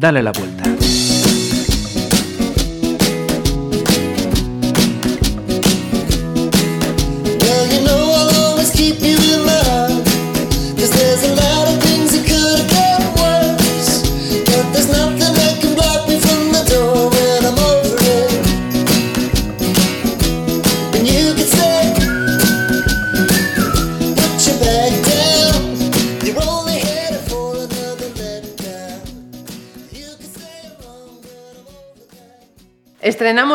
Dale la vuelta.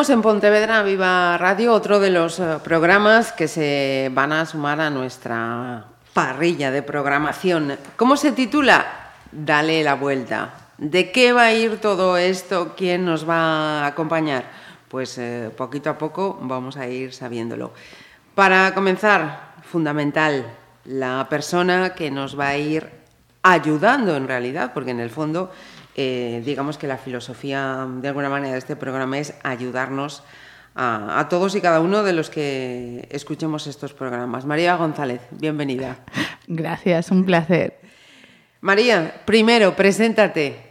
En Pontevedra Viva Radio otro de los eh, programas que se van a sumar a nuestra parrilla de programación. ¿Cómo se titula? Dale la vuelta. ¿De qué va a ir todo esto? ¿Quién nos va a acompañar? Pues eh, poquito a poco vamos a ir sabiéndolo. Para comenzar, fundamental, la persona que nos va a ir ayudando en realidad, porque en el fondo eh, digamos que la filosofía de alguna manera de este programa es ayudarnos a, todos y cada uno de los que escuchemos estos programas. María González, bienvenida. Gracias, un placer. María, primero, preséntate.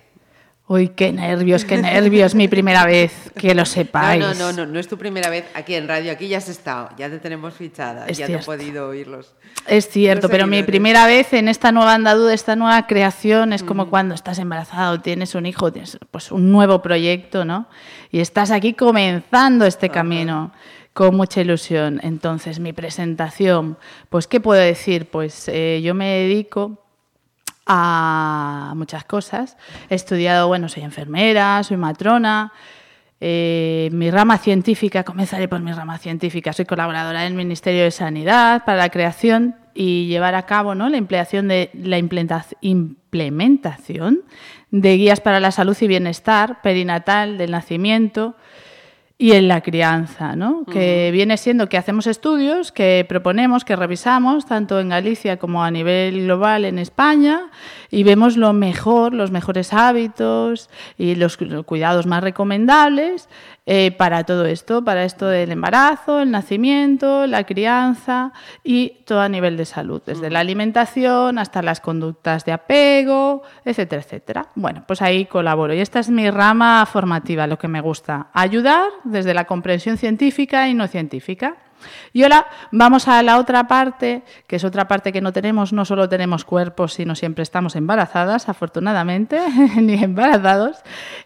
Uy, qué nervios, qué nervios, mi primera vez, que lo sepáis. No, no, no, no, es tu primera vez aquí en radio, aquí ya has estado, ya te tenemos fichada, ya te he podido oírlos. Es cierto, pero mi primera vez en esta nueva andadura, esta nueva creación, es como cuando estás embarazado, tienes un hijo, tienes pues un nuevo proyecto, ¿no? Y estás aquí comenzando este camino con mucha ilusión. Entonces, mi presentación, pues, ¿qué puedo decir? Pues eh, yo me dedico a muchas cosas. He estudiado, bueno, soy enfermera, soy matrona. Eh, mi rama científica, comenzaré por mi rama científica, soy colaboradora del Ministerio de Sanidad para la creación y llevar a cabo ¿no? la, implementación de, la implementación de guías para la salud y bienestar perinatal del nacimiento, y en la crianza, ¿no? que viene siendo que hacemos estudios, que proponemos, que revisamos, tanto en Galicia como a nivel global en España, y vemos lo mejor, los mejores hábitos y los cuidados más recomendables eh, para todo esto, para esto del embarazo, el nacimiento, la crianza y todo a nivel de salud, desde la alimentación hasta las conductas de apego, etcétera, etcétera. Bueno, pues ahí colaboro y esta es mi rama formativa, lo que me gusta, ayudar desde la comprensión científica y no científica. Y ahora vamos a la otra parte, que es otra parte que no tenemos, no solo tenemos cuerpos, sino siempre estamos embarazadas, afortunadamente, ni embarazados.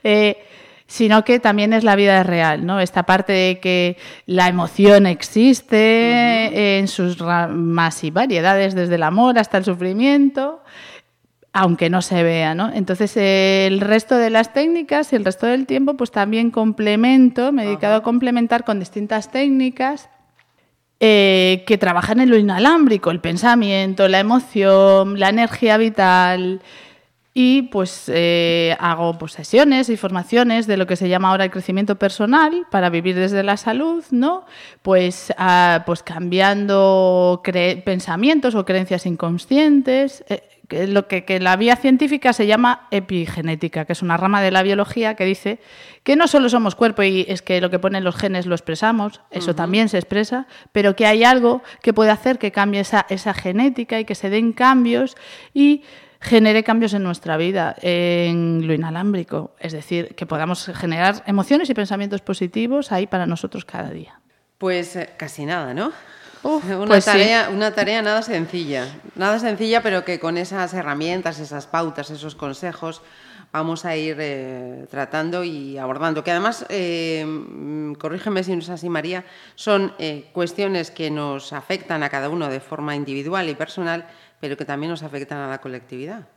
Eh, sino que también es la vida real, ¿no? Esta parte de que la emoción existe en sus ramas y variedades, desde el amor hasta el sufrimiento, aunque no se vea, ¿no? Entonces, el resto de las técnicas y el resto del tiempo, pues también complemento, me he dedicado a complementar con distintas técnicas eh, que trabajan en lo inalámbrico, el pensamiento, la emoción, la energía vital, y pues eh, hago pues, sesiones y formaciones de lo que se llama ahora el crecimiento personal para vivir desde la salud, ¿no? Pues, ah, pues cambiando pensamientos o creencias inconscientes, eh, lo que, que, la vía científica se llama epigenética, que es una rama de la biología que dice que no solo somos cuerpo y es que lo que ponen los genes lo expresamos, eso también se expresa, pero que hay algo que puede hacer que cambie esa, esa genética y que se den cambios y genere cambios en nuestra vida, en lo inalámbrico, es decir, que podamos generar emociones y pensamientos positivos ahí para nosotros cada día. Pues eh, casi nada, ¿no? una, pues tarea, una tarea nada sencilla, nada sencilla, pero que con esas herramientas, esas pautas, esos consejos, vamos a ir eh, tratando y abordando. Que además, eh, mm, corrígeme si no es así, María, son cuestiones que nos afectan a cada uno de forma individual y personal, pero que también nos afectan a la colectividad.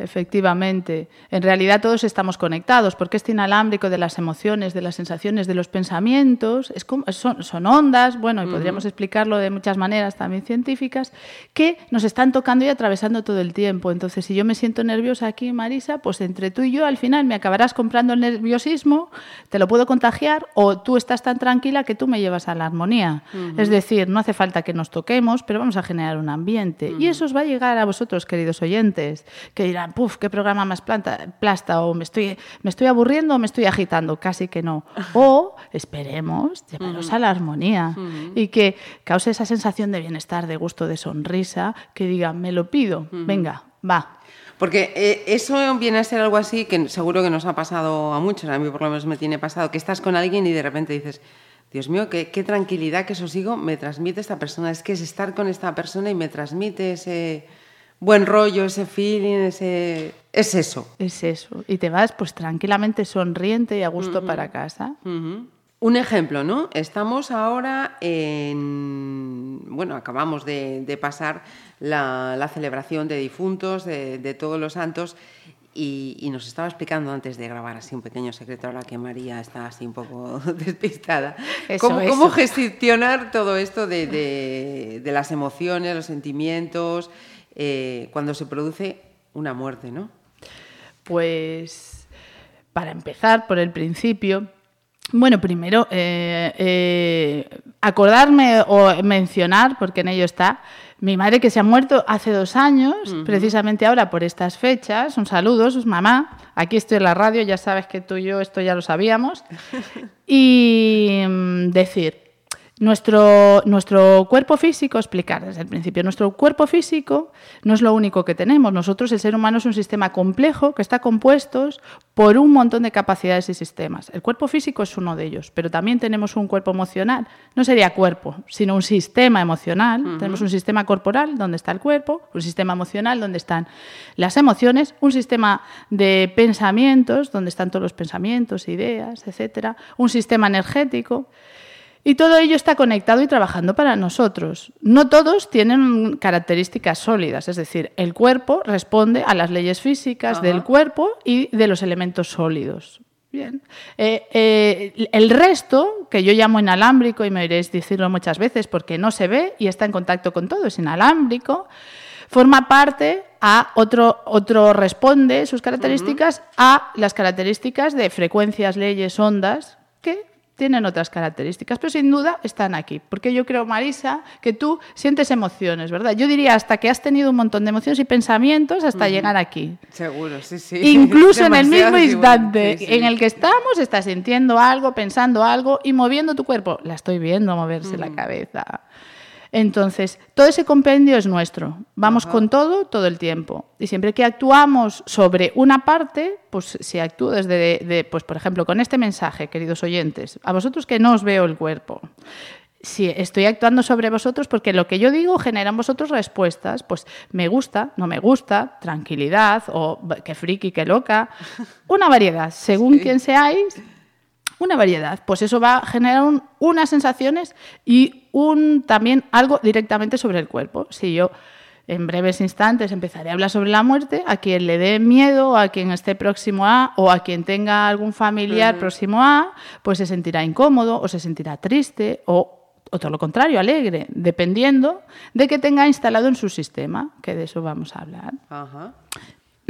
Efectivamente. En realidad todos estamos conectados, porque este inalámbrico de las emociones, de las sensaciones, de los pensamientos, es son, ondas, bueno, y podríamos explicarlo de muchas maneras también científicas, que nos están tocando y atravesando todo el tiempo. Entonces, si yo me siento nerviosa aquí, Marisa, pues entre tú y yo al final me acabarás comprando el nerviosismo, te lo puedo contagiar, o tú estás tan tranquila que tú me llevas a la armonía. Es decir, no hace falta que nos toquemos, pero vamos a generar un ambiente. Y eso os va a llegar a vosotros, queridos oyentes, que dirán, puf, qué programa más planta, plasta, o me estoy, me estoy aburriendo o me estoy agitando, casi que no. O esperemos llevaros a la armonía y que cause esa sensación de bienestar, de gusto, de sonrisa, que diga, me lo pido, venga, va. Porque eh, eso viene a ser algo así que seguro que nos ha pasado a muchos, a mí por lo menos me tiene pasado, que estás con alguien y de repente dices, Dios mío, qué, qué tranquilidad que sosiego me transmite esta persona. Es que es estar con esta persona y me transmite ese buen rollo, ese feeling, ese... Es eso. Es eso. Y te vas pues tranquilamente sonriente y a gusto para casa. Un ejemplo, ¿no? Estamos ahora en. Bueno, acabamos de, pasar la, celebración de difuntos, de, todos los santos, y, nos estaba explicando antes de grabar así un pequeño secreto, ahora que María está así un poco despistada. ¿Cómo, gestionar todo esto de, las emociones, los sentimientos, eh, cuando se produce una muerte, ¿no? Pues para empezar por el principio bueno, primero, eh, eh, acordarme o mencionar, porque en ello está, mi madre que se ha muerto hace dos años, precisamente ahora por estas fechas. Un saludo, sus mamá. Aquí estoy en la radio, ya sabes que tú y yo esto ya lo sabíamos. y mm, decir, nuestro, nuestro cuerpo físico, explicar desde el principio, nuestro cuerpo físico no es lo único que tenemos. Nosotros, el ser humano, es un sistema complejo que está compuesto por un montón de capacidades y sistemas. El cuerpo físico es uno de ellos, pero también tenemos un cuerpo emocional. No sería cuerpo, sino un sistema emocional. Tenemos un sistema corporal donde está el cuerpo, un sistema emocional donde están las emociones, un sistema de pensamientos donde están todos los pensamientos, ideas, etcétera, un sistema energético. Y todo ello está conectado y trabajando para nosotros. No todos tienen características sólidas, es decir, el cuerpo responde a las leyes físicas del cuerpo y de los elementos sólidos. Bien. Eh, eh, el resto, que yo llamo inalámbrico, y me oiréis decirlo muchas veces porque no se ve y está en contacto con todo, es inalámbrico, forma parte a otro, otro responde sus características a las características de frecuencias, leyes, ondas, tienen otras características, pero sin duda están aquí. Porque yo creo, Marisa, que tú sientes emociones, ¿verdad? Yo diría hasta que has tenido un montón de emociones y pensamientos hasta llegar aquí. Seguro, sí, sí. Incluso en el mismo instante en el que estamos, estás sintiendo algo, pensando algo y moviendo tu cuerpo. La estoy viendo moverse la cabeza. Entonces, todo ese compendio es nuestro. Vamos con todo todo el tiempo. Y siempre que actuamos sobre una parte, pues si actúo desde, pues por ejemplo, con este mensaje, queridos oyentes, a vosotros que no os veo el cuerpo, si estoy actuando sobre vosotros porque lo que yo digo genera en vosotros respuestas, pues me gusta, no me gusta, tranquilidad o qué friki, qué loca, una variedad, según quién seáis, una variedad. Pues eso va a generar unas sensaciones y un, también algo directamente sobre el cuerpo. Si yo en breves instantes empezaré a hablar sobre la muerte, a quien le dé miedo, a quien esté próximo a, o a quien tenga algún familiar próximo a, pues se sentirá incómodo o se sentirá triste o, o todo lo contrario, alegre, dependiendo de que tenga instalado en su sistema, que de eso vamos a hablar. Ajá.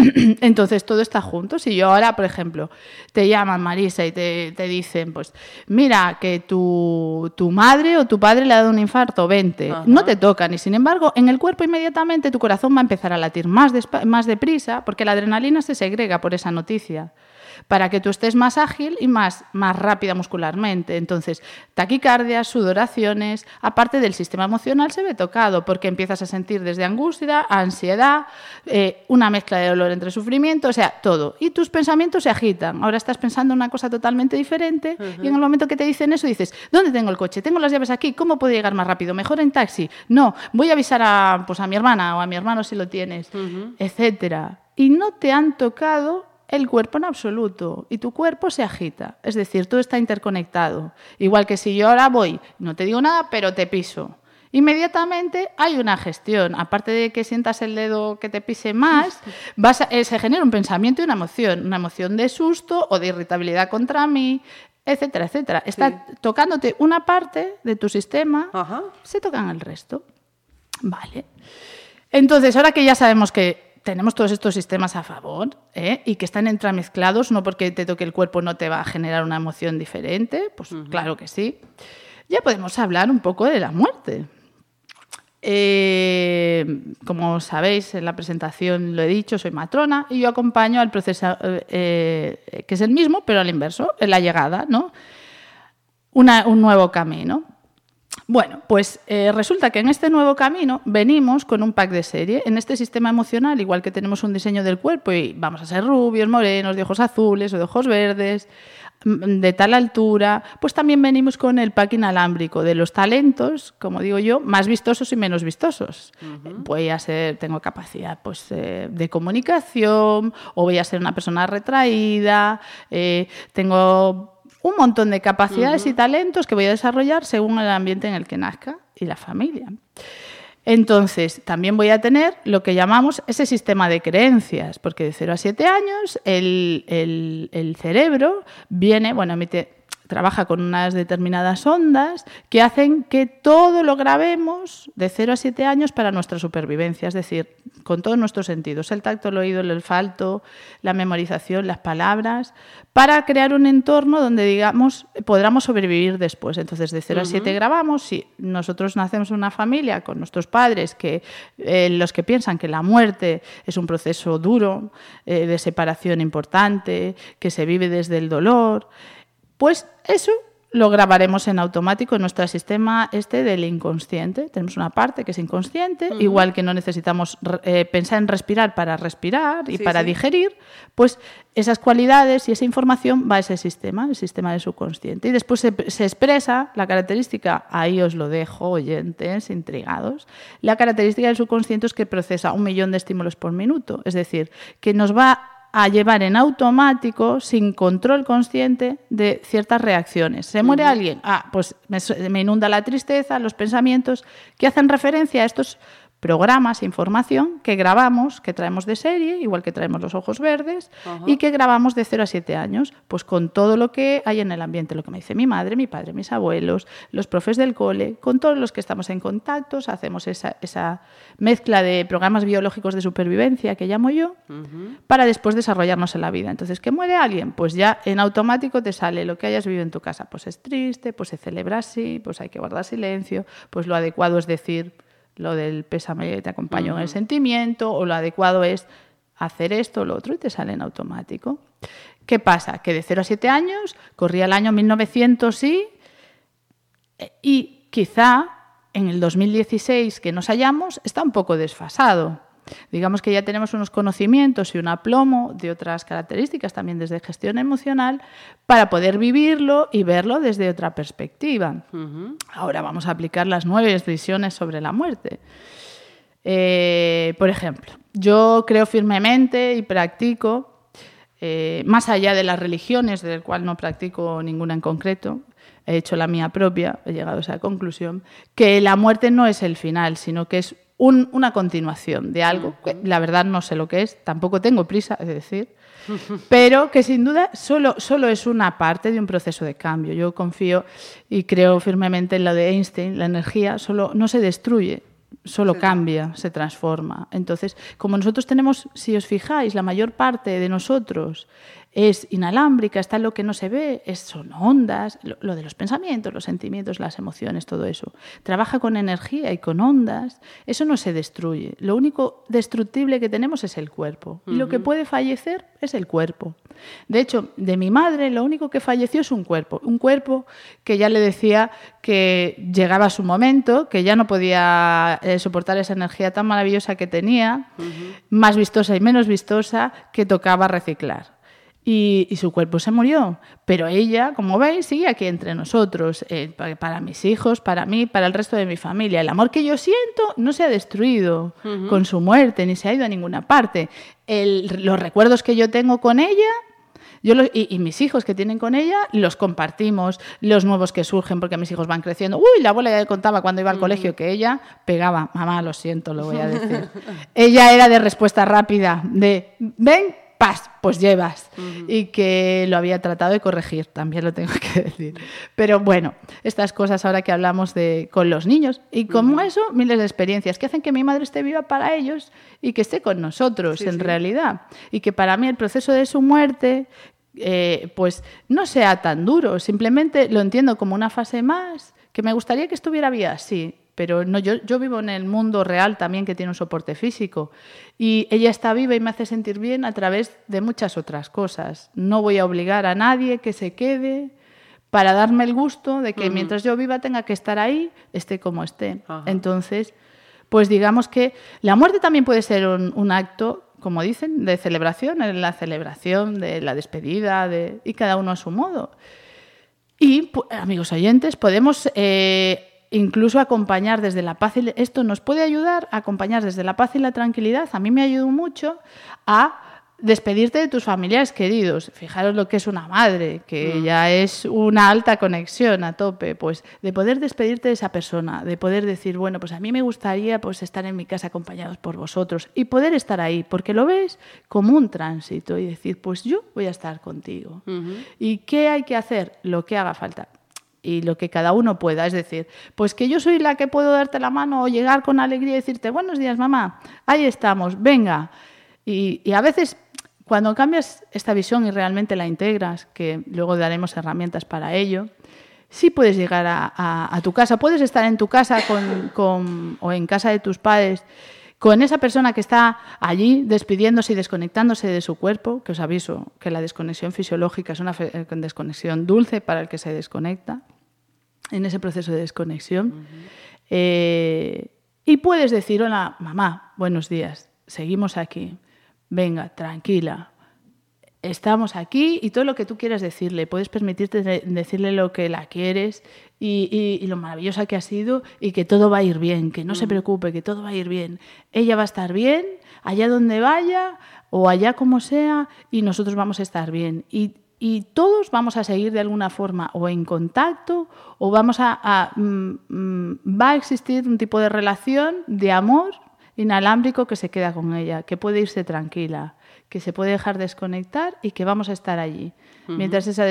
Entonces todo está junto. Si yo ahora, por ejemplo, te llaman Marisa y te, dicen, pues, mira, que tu, tu, madre o tu padre le ha dado un infarto, vente. No te tocan. Y sin embargo, en el cuerpo inmediatamente tu corazón va a empezar a latir más, más deprisa porque la adrenalina se segrega por esa noticia para que tú estés más ágil y más, más rápida muscularmente. Entonces, taquicardias, sudoraciones, aparte del sistema emocional se ve tocado porque empiezas a sentir desde angustia, ansiedad, eh, una mezcla de dolor entre sufrimiento, o sea, todo. Y tus pensamientos se agitan. Ahora estás pensando en una cosa totalmente diferente y en el momento que te dicen eso dices, ¿dónde tengo el coche? Tengo las llaves aquí, ¿cómo puedo llegar más rápido? ¿Mejor en taxi? No, voy a avisar a, pues, a mi hermana o a mi hermano si lo tienes, etcétera. Y no te han tocado el cuerpo en absoluto y tu cuerpo se agita. Es decir, todo está interconectado. Igual que si yo ahora voy, no te digo nada, pero te piso. Inmediatamente hay una gestión. Aparte de que sientas el dedo que te pise más, vas eh, se genera un pensamiento y una emoción. Una emoción de susto o de irritabilidad contra mí, etcétera, etcétera. Está tocándote una parte de tu sistema, se tocan el resto. Vale. Entonces, ahora que ya sabemos que tenemos todos estos sistemas a favor ¿eh? y que están entramezclados, no porque te toque el cuerpo no te va a generar una emoción diferente, pues claro que sí. Ya podemos hablar un poco de la muerte. Eh, como sabéis, en la presentación lo he dicho, soy matrona y yo acompaño al proceso eh, que es el mismo, pero al inverso, en la llegada, ¿no? un nuevo camino. Bueno, pues eh, resulta que en este nuevo camino venimos con un pack de serie. En este sistema emocional, igual que tenemos un diseño del cuerpo y vamos a ser rubios, morenos, de ojos azules o de ojos verdes, de tal altura, pues también venimos con el pack inalámbrico de los talentos, como digo yo, más vistosos y menos vistosos. Voy a ser, tengo capacidad pues, eh, de comunicación o voy a ser una persona retraída, eh, tengo un montón de capacidades y talentos que voy a desarrollar según el ambiente en el que nazca y la familia. Entonces, también voy a tener lo que llamamos ese sistema de creencias, porque de 0 a 7 años el, el cerebro viene, bueno, emite trabaja con unas determinadas ondas que hacen que todo lo grabemos de 0 a 7 años para nuestra supervivencia, es decir, con todos nuestros sentidos, el tacto, el oído, el olfato, la memorización, las palabras, para crear un entorno donde, digamos, podamos sobrevivir después. Entonces, de 0 a 7 grabamos, si nosotros nacemos en una familia con nuestros padres, que eh, los que piensan que la muerte es un proceso duro, eh, de separación importante, que se vive desde el dolor, pues eso lo grabaremos en automático en nuestro sistema este del inconsciente. Tenemos una parte que es inconsciente, igual que no necesitamos eh, pensar en respirar para respirar y para digerir, pues esas cualidades y esa información va a ese sistema, el sistema del subconsciente. Y después se, se expresa la característica, ahí os lo dejo, oyentes, intrigados, la característica del subconsciente es que procesa un millón de estímulos por minuto, es decir, que nos va a llevar en automático, sin control consciente, de ciertas reacciones. ¿Se muere alguien? Ah, pues me, inunda la tristeza, los pensamientos que hacen referencia a estos programas, información que grabamos, que traemos de serie, igual que traemos los ojos verdes, y que grabamos de 0 a 7 años, pues con todo lo que hay en el ambiente, lo que me dice mi madre, mi padre, mis abuelos, los profes del cole, con todos los que estamos en contacto, hacemos esa, esa mezcla de programas biológicos de supervivencia que llamo yo, para después desarrollarnos en la vida. Entonces, ¿que muere alguien? Pues ya en automático te sale lo que hayas vivido en tu casa, pues es triste, pues se celebra así, pues hay que guardar silencio, pues lo adecuado es decir lo del pésame te acompaño en el sentimiento, o lo adecuado es hacer esto o lo otro y te sale en automático. ¿Qué pasa? Que de 0 a 7 años, corría el año 1900 y, y quizá en el 2016 que nos hallamos está un poco desfasado. Digamos que ya tenemos unos conocimientos y un aplomo de otras características también desde gestión emocional para poder vivirlo y verlo desde otra perspectiva. Ahora vamos a aplicar las nueve visiones sobre la muerte. Eh, por ejemplo, yo creo firmemente y practico, eh, más allá de las religiones, del cual no practico ninguna en concreto, he hecho la mía propia, he llegado a esa conclusión, que la muerte no es el final, sino que es una continuación de algo que la verdad no sé lo que es, tampoco tengo prisa, es decir, pero que sin duda solo, solo es una parte de un proceso de cambio. Yo confío y creo firmemente en lo de Einstein, la energía solo no se destruye, solo cambia, se transforma. Entonces, como nosotros tenemos, si os fijáis, la mayor parte de nosotros es inalámbrica, está lo que no se ve, es, son ondas, lo, de los pensamientos, los sentimientos, las emociones, todo eso. Trabaja con energía y con ondas, eso no se destruye. Lo único destructible que tenemos es el cuerpo y lo que puede fallecer es el cuerpo. De hecho, de mi madre lo único que falleció es un cuerpo, un cuerpo que ya le decía que llegaba a su momento, que ya no podía eh, soportar esa energía tan maravillosa que tenía, más vistosa y menos vistosa, que tocaba reciclar y, su cuerpo se murió. Pero ella, como veis, sigue aquí entre nosotros, eh, para, mis hijos, para mí, para el resto de mi familia. El amor que yo siento no se ha destruido con su muerte, ni se ha ido a ninguna parte. los recuerdos que yo tengo con ella yo y, mis hijos que tienen con ella los compartimos, los nuevos que surgen porque mis hijos van creciendo. Uy, la abuela ya contaba cuando iba al colegio que ella pegaba, mamá, lo siento, lo voy a decir. ella era de respuesta rápida, de, ven, paz, pues llevas. Y que lo había tratado de corregir, también lo tengo que decir. Pero bueno, estas cosas ahora que hablamos de con los niños y como eso, miles de experiencias que hacen que mi madre esté viva para ellos y que esté con nosotros en realidad. Y que para mí el proceso de su muerte, eh, pues no sea tan duro, simplemente lo entiendo como una fase más, que me gustaría que estuviera viva, sí, pero no, yo, yo vivo en el mundo real también que tiene un soporte físico y ella está viva y me hace sentir bien a través de muchas otras cosas. No voy a obligar a nadie que se quede para darme el gusto de que mientras yo viva tenga que estar ahí, esté como esté. Entonces, pues digamos que la muerte también puede ser un, acto, como dicen, de celebración, la celebración de la despedida, de, y cada uno a su modo. Y, amigos oyentes, podemos eh, incluso acompañar desde la paz y esto nos puede ayudar a acompañar desde la paz y la tranquilidad. A mí me ayudó mucho a despedirte de tus familiares queridos. Fijaros lo que es una madre, que mm. ya es una alta conexión a tope, pues de poder despedirte de esa persona, de poder decir, bueno, pues a mí me gustaría pues estar en mi casa acompañados por vosotros y poder estar ahí, porque lo ves como un tránsito y decir, pues yo voy a estar contigo. ¿Y qué hay que hacer? Lo que haga falta y lo que cada uno pueda. Es decir, pues que yo soy la que puedo darte la mano o llegar con alegría y decirte, buenos días, mamá, ahí estamos, venga. Y, a veces, cuando cambias esta visión y realmente la integras, que luego daremos herramientas para ello, sí puedes llegar a, tu casa, puedes estar en tu casa con, con, o en casa de tus padres con esa persona que está allí despidiéndose y desconectándose de su cuerpo, que os aviso que la desconexión fisiológica es una eh, desconexión dulce para el que se desconecta, en ese proceso de desconexión. Eh, y puedes decir, hola, mamá, buenos días, seguimos aquí, venga, tranquila, estamos aquí y todo lo que tú quieras decirle, puedes permitirte decirle lo que la quieres y, lo maravillosa que ha sido y que todo va a ir bien, que no se preocupe, que todo va a ir bien. Ella va a estar bien, allá donde vaya o allá como sea, y nosotros vamos a estar bien. Y, todos vamos a seguir de alguna forma o en contacto o vamos a, mm, mm, va a existir un tipo de relación de amor inalámbrico que se queda con ella, que puede irse tranquila que se puede dejar desconectar y que vamos a estar allí. Mientras esa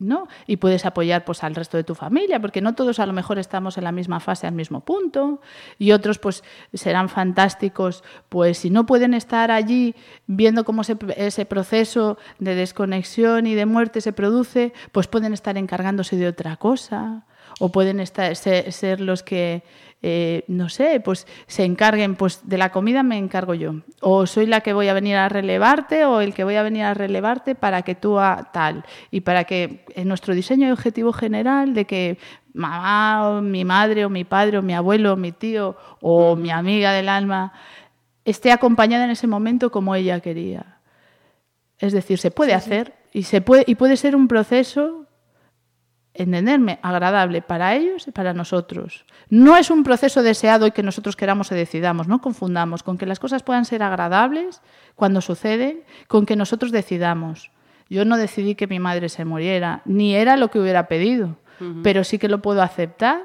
¿no? Y puedes apoyar pues al resto de tu familia, porque no todos a lo mejor estamos en la misma fase al mismo punto y otros pues serán fantásticos, pues si no pueden estar allí viendo cómo ese proceso de desconexión y de muerte se produce, pues pueden estar encargándose de otra cosa o pueden estar, ser los que eh, no sé, pues se encarguen, pues de la comida me encargo yo. O soy la que voy a venir a relevarte o el que voy a venir a relevarte para que tú a tal. Y para que en nuestro diseño de objetivo general de que mamá o mi madre o mi padre o mi abuelo o mi tío o mi amiga del alma esté acompañada en ese momento como ella quería. Es decir, se puede hacer y se puede y puede ser un proceso entenderme, agradable para ellos y para nosotros. No es un proceso deseado y que nosotros queramos o decidamos, no confundamos con que las cosas puedan ser agradables cuando suceden, con que nosotros decidamos. Yo no decidí que mi madre se muriera, ni era lo que hubiera pedido, pero sí que lo puedo aceptar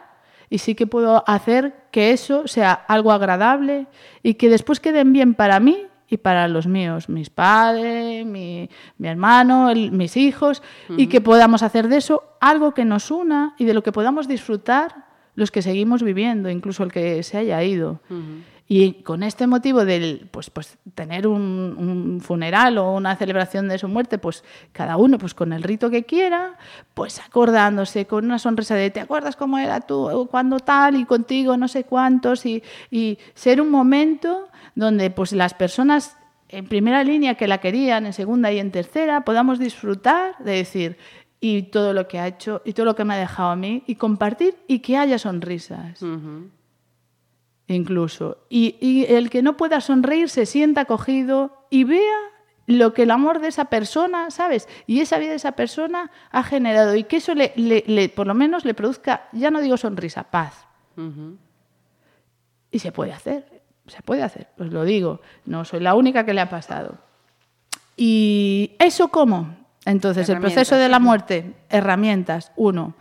y sí que puedo hacer que eso sea algo agradable y que después queden bien para mí y para los míos, mis padres, mi, hermano, mis hijos, y que podamos hacer de eso algo que nos una y de lo que podamos disfrutar los que seguimos viviendo, incluso el que se haya ido. Y con este motivo del pues, pues tener un, funeral o una celebración de su muerte, pues cada uno pues con el rito que quiera, pues acordándose con una sonrisa de ¿te acuerdas cómo era tú cuando tal y contigo no sé cuántos? Y, y ser un momento donde pues las personas en primera línea que la querían, en segunda y en tercera, podamos disfrutar de decir y todo lo que ha hecho y todo lo que me ha dejado a mí y compartir y que haya sonrisas. Incluso. Y, y, el que no pueda sonreír se sienta acogido y vea lo que el amor de esa persona, ¿sabes? Y esa vida de esa persona ha generado y que eso le, le, por lo menos le produzca, ya no digo sonrisa, paz. Y se puede hacer se puede hacer, pues lo digo, no soy la única que le ha pasado. ¿Y eso cómo? Entonces, el proceso de la muerte, herramientas, uno.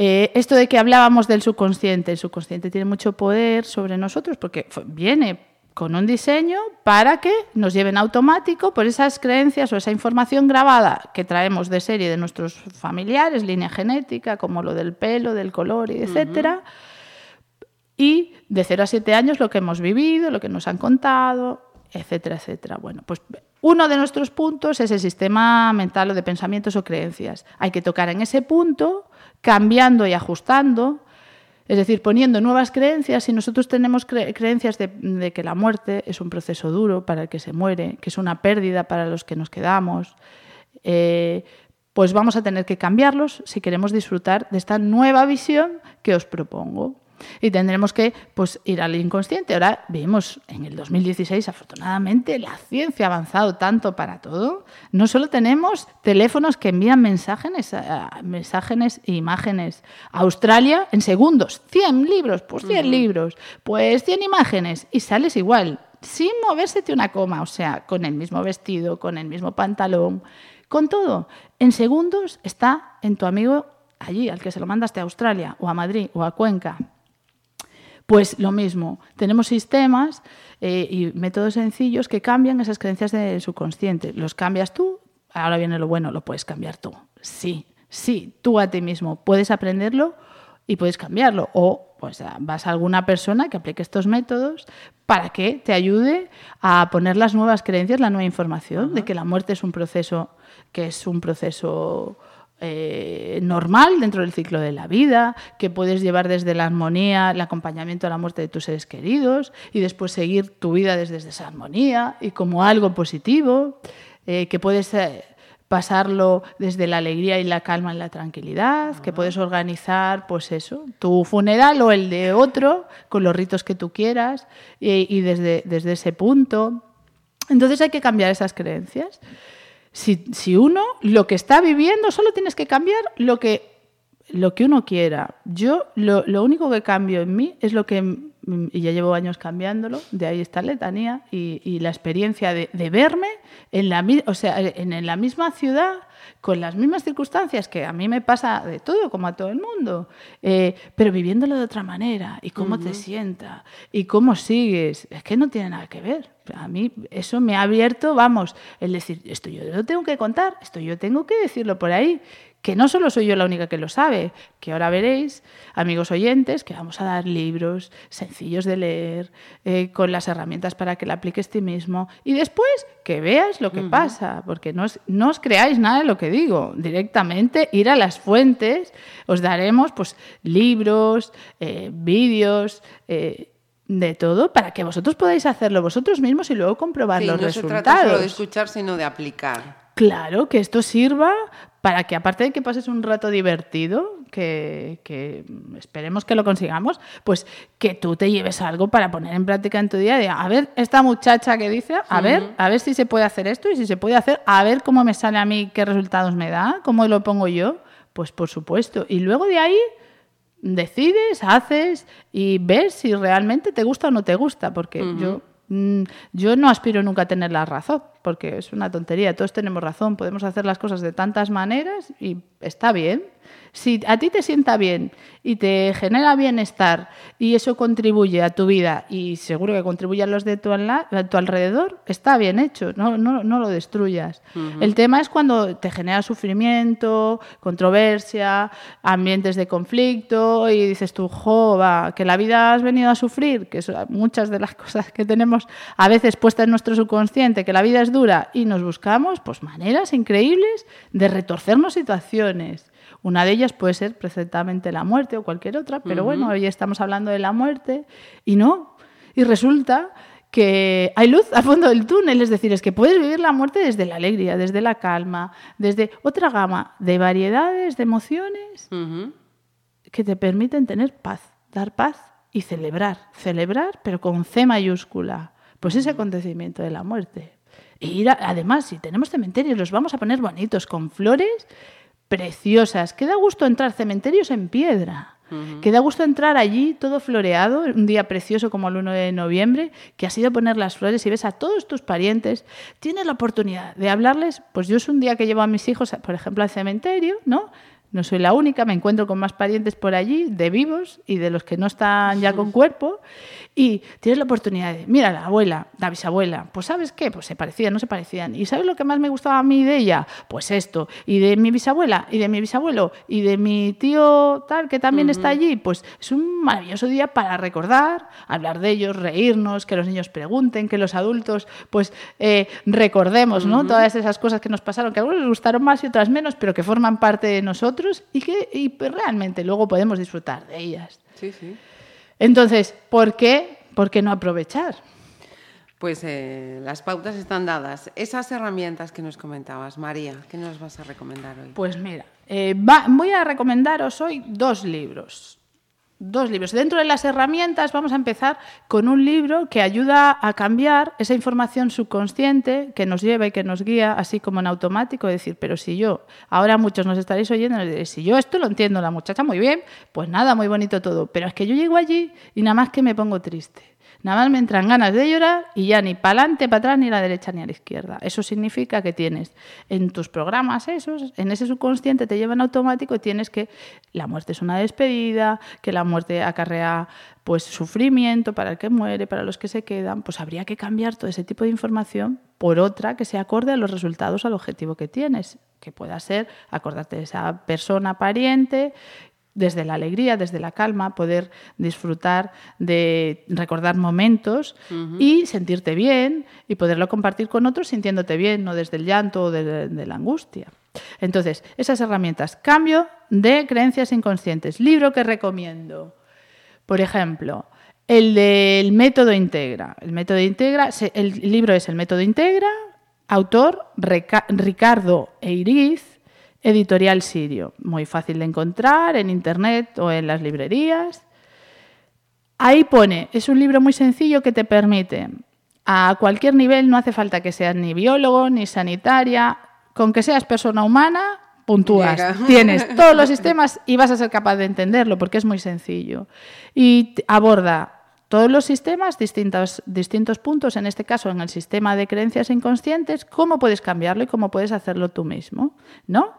Eh, esto de que hablábamos del subconsciente, el subconsciente tiene mucho poder sobre nosotros porque viene con un diseño para que nos lleven automático por esas creencias o esa información grabada que traemos de serie de nuestros familiares, línea genética, como lo del pelo, del color, y etcétera y de 0 a 7 años lo que hemos vivido, lo que nos han contado, etcétera, etcétera. Bueno, pues uno de nuestros puntos es el sistema mental o de pensamientos o creencias. Hay que tocar en ese punto, cambiando y ajustando, es decir, poniendo nuevas creencias. Si nosotros tenemos creencias de, que la muerte es un proceso duro para el que se muere, que es una pérdida para los que nos quedamos, eh, pues vamos a tener que cambiarlos si queremos disfrutar de esta nueva visión que os propongo. Y tendremos que pues, ir al inconsciente. Ahora vimos en el 2016, afortunadamente, la ciencia ha avanzado tanto para todo. No solo tenemos teléfonos que envían mensajes, mensajes e imágenes. A Australia, en segundos, 100 libros, pues 100 libros, pues 100 imágenes, y sales igual, sin movérsete una coma, o sea, con el mismo vestido, con el mismo pantalón, con todo. En segundos está en tu amigo allí, al que se lo mandaste a Australia, o a Madrid, o a Cuenca. Pues lo mismo, tenemos sistemas eh, y métodos sencillos que cambian esas creencias del subconsciente. Los cambias tú, ahora viene lo bueno, lo puedes cambiar tú. Sí, sí, tú a ti mismo puedes aprenderlo y puedes cambiarlo. O pues vas a alguna persona que aplique estos métodos para que te ayude a poner las nuevas creencias, la nueva información de que la muerte es un proceso que es un proceso eh, normal dentro del ciclo de la vida, que puedes llevar desde la armonía, el acompañamiento a la muerte de tus seres queridos y después seguir tu vida desde esa armonía y como algo positivo, eh, que puedes eh, pasarlo desde la alegría y la calma en la tranquilidad, que puedes organizar, pues eso, tu funeral o el de otro, con los ritos que tú quieras y, y desde, desde ese punto. Entonces hay que cambiar esas creencias. Si, uno lo que está viviendo, solo tienes que cambiar lo que, lo que uno quiera. Yo lo, único que cambio en mí es lo que, y ya llevo años cambiándolo, de ahí está letanía, y, la experiencia de, verme en la, o sea, en la misma ciudad con las mismas circunstancias que a mí me pasa de todo, como a todo el mundo, eh, pero viviéndolo de otra manera y cómo te sienta y cómo sigues, es que no tiene nada que ver. A mí eso me ha abierto, vamos, el decir, esto yo lo tengo que contar, esto yo tengo que decirlo por ahí que no solo soy yo la única que lo sabe, que ahora veréis, amigos oyentes, que vamos a dar libros sencillos de leer, eh, con las herramientas para que la apliques ti mismo, y después que veas lo que pasa, porque no os, no os, creáis nada de lo que digo, directamente ir a las fuentes, os daremos pues libros, eh, vídeos, eh, de todo para que vosotros podáis hacerlo vosotros mismos y luego comprobar los resultados. No se trata solo de escuchar, sino de aplicar. Claro, que esto sirva para que aparte de que pases un rato divertido, que, esperemos que lo consigamos, pues que tú te lleves algo para poner en práctica en tu día de, a ver, esta muchacha que dice, a ver, a ver si se puede hacer esto y si se puede hacer, a ver cómo me sale a mí, qué resultados me da, cómo lo pongo yo, pues por supuesto. Y luego de ahí decides, haces y ves si realmente te gusta o no te gusta, porque yo no aspiro nunca a tener la razón, porque es una tontería, todos tenemos razón, podemos hacer las cosas de tantas maneras y está bien. Si a ti te sienta bien y te genera bienestar y eso contribuye a tu vida y seguro que contribuye a los de tu, alrededor, está bien hecho, no, no, no lo destruyas. El tema es cuando te genera sufrimiento, controversia, ambientes de conflicto y dices tú, jo, que la vida has venido a sufrir, que son muchas de las cosas que tenemos a veces puestas en nuestro subconsciente, que la vida es dura y nos buscamos pues maneras increíbles de retorcernos situaciones. Una de ellas puede ser perfectamente la muerte o cualquier otra, pero bueno, hoy estamos hablando de la muerte y no. Y resulta que hay luz al fondo del túnel, es decir, es que puedes vivir la muerte desde la alegría, desde la calma, desde otra gama de variedades de emociones que te permiten tener paz, dar paz y celebrar, celebrar, pero con C mayúscula, pues ese acontecimiento de la muerte. Y ir además, si tenemos cementerios, los vamos a poner bonitos, con flores preciosas. Que da gusto entrar cementerios en piedra. Que da gusto entrar allí todo floreado, un día precioso como el 1 de noviembre, que has ido a poner las flores y ves a todos tus parientes. Tienes la oportunidad de hablarles. Pues yo es un día que llevo a mis hijos, por ejemplo, al cementerio, ¿no? No soy la única, me encuentro con más parientes por allí, de vivos y de los que no están ya con cuerpo, y tienes la oportunidad de, mira, la abuela, la bisabuela, pues ¿sabes qué? Pues se parecían, no se parecían. ¿Y sabes lo que más me gustaba a mí de ella? Pues esto. Y de mi bisabuela, y de mi bisabuelo, y de mi tío tal, que también está allí, pues es un maravilloso día para recordar, hablar de ellos, reírnos, que los niños pregunten, que los adultos, pues eh, recordemos, ¿no? Todas esas cosas que nos pasaron, que a algunos les gustaron más y otras menos, pero que forman parte de nosotros y que pues, realmente luego podemos disfrutar de ellas. Sí, sí. Entonces, ¿por qué? ¿Por qué no aprovechar? Pues eh, las pautas están dadas. Esas herramientas que nos comentabas, María, ¿qué nos vas a recomendar hoy? Pues mira, eh, va- voy a recomendaros hoy dos libros. Dos libros. Dentro de las herramientas vamos a empezar con un libro que ayuda a cambiar esa información subconsciente que nos lleva y que nos guía, así como en automático, decir, pero si yo, ahora muchos nos estaréis oyendo, diréis, si yo esto lo entiendo la muchacha muy bien, pues nada, muy bonito todo, pero es que yo llego allí y nada más que me pongo triste. Nada más me entran ganas de llorar y ya ni para adelante, para atrás, ni a la derecha ni a la izquierda. Eso significa que tienes en tus programas esos, en ese subconsciente te llevan automático y tienes que la muerte es una despedida, que la muerte acarrea pues sufrimiento para el que muere, para los que se quedan, pues habría que cambiar todo ese tipo de información por otra que se acorde a los resultados, al objetivo que tienes, que pueda ser acordarte de esa persona pariente desde la alegría, desde la calma, poder disfrutar de recordar momentos y sentirte bien y poderlo compartir con otros sintiéndote bien, no desde el llanto o de, de la angustia. Entonces, esas herramientas. Cambio de creencias inconscientes. Libro que recomiendo. Por ejemplo, el del método Integra. El método Integra, el libro es El método Integra, autor Ricardo Eiriz, editorial Sirio. Muy fácil de encontrar en internet o en las librerías. Ahí pone, es un libro muy sencillo que te permite a cualquier nivel, no hace falta que seas ni biólogo ni sanitaria, con que seas persona humana, puntúas. Llega. Tienes todos los sistemas y vas a ser capaz de entenderlo porque es muy sencillo. Y aborda todos los sistemas, distintos, distintos puntos, en este caso en el sistema de creencias inconscientes, cómo puedes cambiarlo y cómo puedes hacerlo tú mismo, ¿no?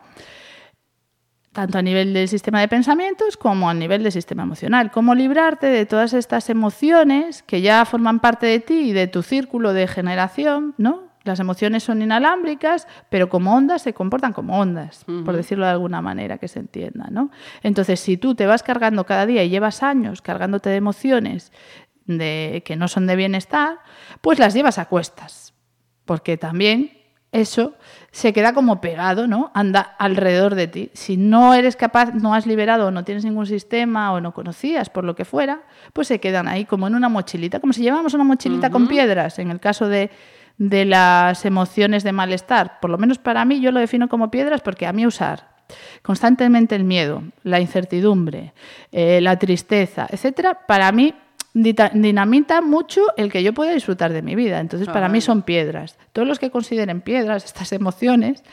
Tanto a nivel del sistema de pensamientos como a nivel del sistema emocional. Cómo librarte de todas estas emociones que ya forman parte de ti y de tu círculo de generación, ¿no? Las emociones son inalámbricas, pero como ondas se comportan como ondas, por decirlo de alguna manera que se entienda, ¿no? Entonces, si tú te vas cargando cada día y llevas años cargándote de emociones de, que no son de bienestar, pues las llevas a cuestas, porque también eso se queda como pegado, ¿no? Anda alrededor de ti. Si no eres capaz, no has liberado o no tienes ningún sistema o no conocías por lo que fuera, pues se quedan ahí como en una mochilita, como si llevamos una mochilita con piedras, en el caso de, de las emociones de malestar. Por lo menos para mí yo lo defino como piedras porque a mí usar constantemente el miedo, la incertidumbre, eh, la tristeza, etcétera, para mí dinamita mucho el que yo pueda disfrutar de mi vida. Entonces, para Ah. mí son piedras. Todos los que consideren piedras estas emociones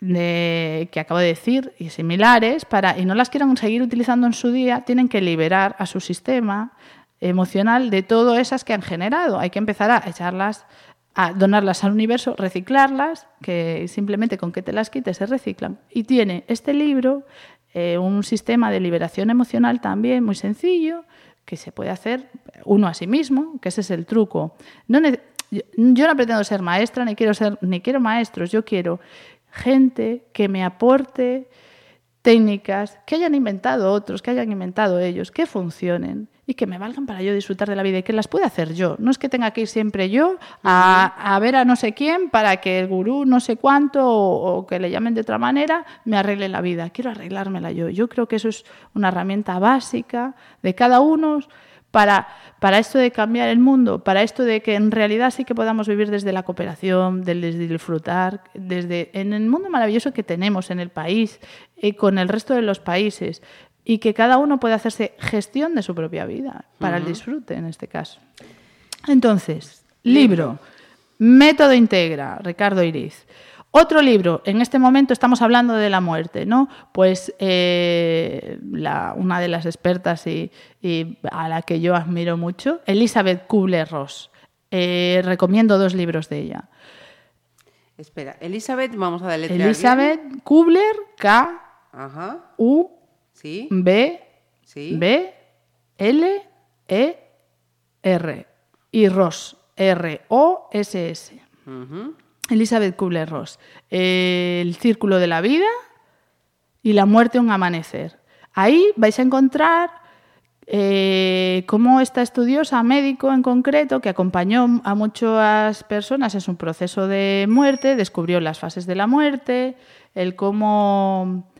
de- que acabo de decir y similares para y no las quieran seguir utilizando en su día, tienen que liberar a su sistema emocional de todas esas que han generado. Hay que empezar a echarlas a donarlas al universo, reciclarlas, que simplemente con que te las quites se reciclan. Y tiene este libro eh, un sistema de liberación emocional también muy sencillo, que se puede hacer uno a sí mismo, que ese es el truco. No yo no pretendo ser maestra, ni quiero ser, ni quiero maestros, yo quiero gente que me aporte técnicas que hayan inventado otros, que hayan inventado ellos, que funcionen y que me valgan para yo disfrutar de la vida y que las pueda hacer yo. No es que tenga que ir siempre yo a, a ver a no sé quién para que el gurú no sé cuánto o, o que le llamen de otra manera me arregle la vida. Quiero arreglármela yo. Yo creo que eso es una herramienta básica de cada uno para, para esto de cambiar el mundo, para esto de que en realidad sí que podamos vivir desde la cooperación, desde disfrutar, desde en el mundo maravilloso que tenemos en el país y con el resto de los países y que cada uno pueda hacerse gestión de su propia vida para el disfrute en este caso. Entonces, libro, Método Integra, Ricardo Iriz. Otro libro, en este momento estamos hablando de la muerte, ¿no? Pues eh, la- una de las expertas y, y a la que yo admiro mucho, Elizabeth Kubler-Ross. Eh, recomiendo dos libros de ella. Espera, Elizabeth, vamos a deletrear. Elizabeth Kubler, K, Ajá, U, sí, B, sí. B, L, E, R. Y Ross, R-O-S-S. Elizabeth Kubler-Ross. El círculo de la vida y la muerte un amanecer. Ahí vais a encontrar eh, cómo esta estudiosa médico en concreto, que acompañó a muchas personas en su proceso de muerte, descubrió las fases de la muerte, el cómo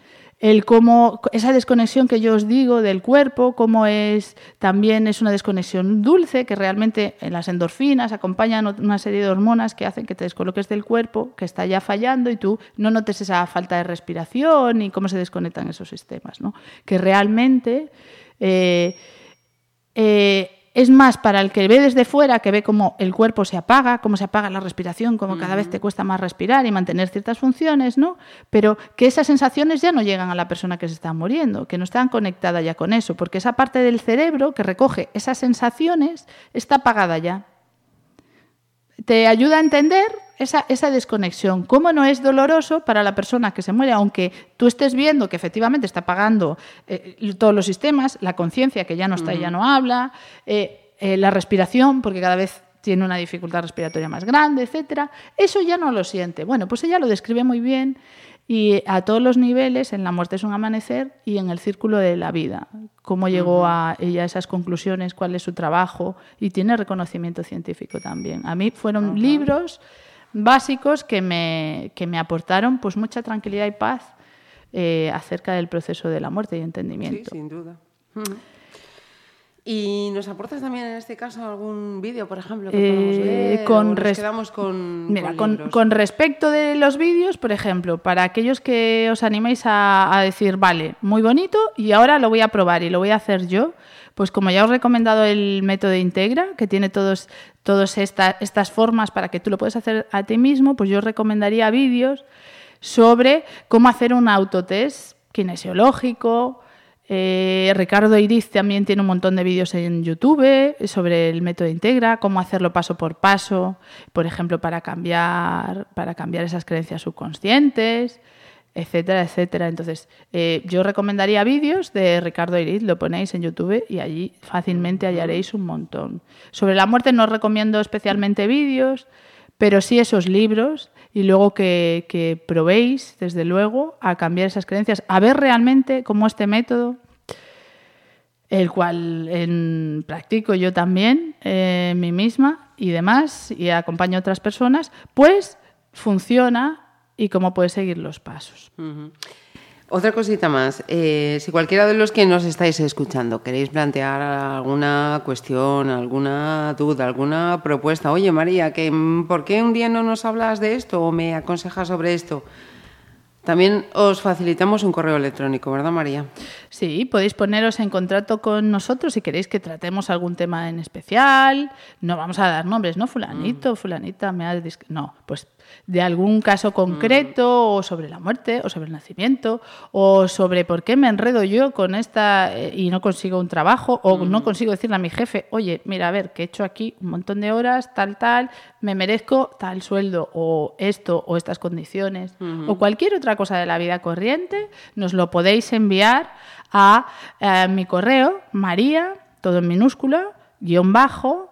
el cómo esa desconexión que yo os digo del cuerpo, cómo es también es una desconexión dulce que realmente en las endorfinas acompañan una serie de hormonas que hacen que te descoloques del cuerpo, que está ya fallando y tú no notes esa falta de respiración y cómo se desconectan esos sistemas, ¿no? Que realmente eh, eh, es más para el que ve desde fuera, que ve cómo el cuerpo se apaga, cómo se apaga la respiración, cómo cada vez te cuesta más respirar y mantener ciertas funciones, ¿no? Pero que esas sensaciones ya no llegan a la persona que se está muriendo, que no están conectada ya con eso, porque esa parte del cerebro que recoge esas sensaciones está apagada ya. Te ayuda a entender esa, esa, desconexión. ¿Cómo no es doloroso para la persona que se muere, aunque tú estés viendo que efectivamente está pagando eh, todos los sistemas, la conciencia que ya no está y ya no habla, eh, eh, la respiración, porque cada vez tiene una dificultad respiratoria más grande, etcétera, eso ya no lo siente. Bueno, pues ella lo describe muy bien y a todos los niveles, en La muerte es un amanecer y en el círculo de la vida, cómo llegó a ella a esas conclusiones, cuál es su trabajo y tiene reconocimiento científico también. A mí fueron libros básicos que me, que me aportaron pues mucha tranquilidad y paz eh, acerca del proceso de la muerte y entendimiento. Sí, sin duda. ¿Y nos aportas también en este caso algún vídeo, por ejemplo, que podamos Eh, ver? con nos quedamos con, Mira, con con, libros? con respecto de los vídeos, por ejemplo, para aquellos que os animéis a, a decir, vale, muy bonito y ahora lo voy a probar y lo voy a hacer yo, pues como ya os he recomendado el método Integra, que tiene todos, todas esta- estas formas para que tú lo puedas hacer a ti mismo, pues yo os recomendaría vídeos sobre cómo hacer un autotest kinesiológico, eh, Ricardo Iriz también tiene un montón de vídeos en YouTube sobre el método Integra, cómo hacerlo paso por paso, por ejemplo, para cambiar, para cambiar esas creencias subconscientes, etcétera, etcétera. Entonces, eh, yo recomendaría vídeos de Ricardo Iriz, lo ponéis en YouTube y allí fácilmente hallaréis un montón. Sobre la muerte no recomiendo especialmente vídeos, pero sí esos libros y luego que, probéis, desde luego, a cambiar esas creencias, a ver realmente cómo este método, el cual en- practico yo también, eh, mí misma y demás, y acompaño a otras personas, pues funciona y cómo puedes seguir los pasos. Otra cosita más. eh, si cualquiera de los que nos estáis escuchando queréis plantear alguna cuestión, alguna duda, alguna propuesta, oye María, que, mm, ¿por qué un día no nos hablas de esto o me aconsejas sobre esto? También os facilitamos un correo electrónico, ¿verdad María? Sí, podéis poneros en contacto con nosotros si queréis que tratemos algún tema en especial. No vamos a dar nombres, ¿no? Fulanito, fulanita, me ha dis- No, pues de algún caso concreto, o sobre la muerte, o sobre el nacimiento, o sobre por qué me enredo yo con esta eh, y no consigo un trabajo, o no consigo decirle a mi jefe, oye, mira, a ver, que he hecho aquí un montón de horas, tal, tal, me merezco tal sueldo, o esto, o estas condiciones, o cualquier otra cosa de la vida corriente, nos lo podéis enviar a eh, mi correo, María, todo en minúscula, guion bajo,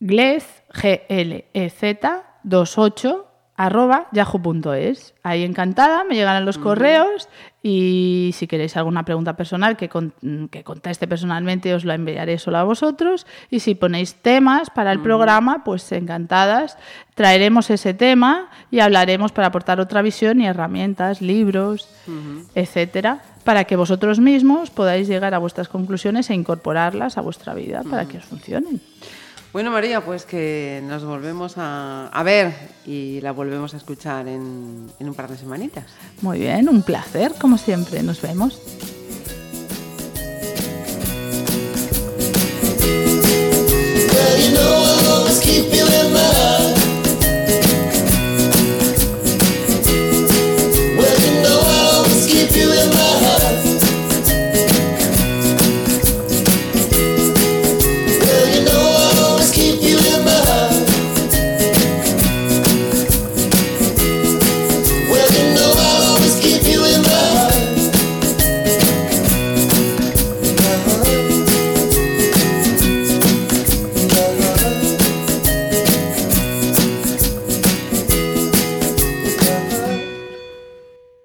glez, g l e z 28 arroba yahoo.es. Ahí encantada, me llegarán los correos y si queréis alguna pregunta personal que, con- que conteste personalmente os la enviaré solo a vosotros. Y si ponéis temas para el programa, pues encantadas, traeremos ese tema y hablaremos para aportar otra visión y herramientas, libros, etcétera, para que vosotros mismos podáis llegar a vuestras conclusiones e incorporarlas a vuestra vida para que os funcionen. Bueno, María, pues que nos volvemos a, ver y la volvemos a escuchar en, en un par de semanitas. Muy bien, un placer, como siempre. Nos vemos.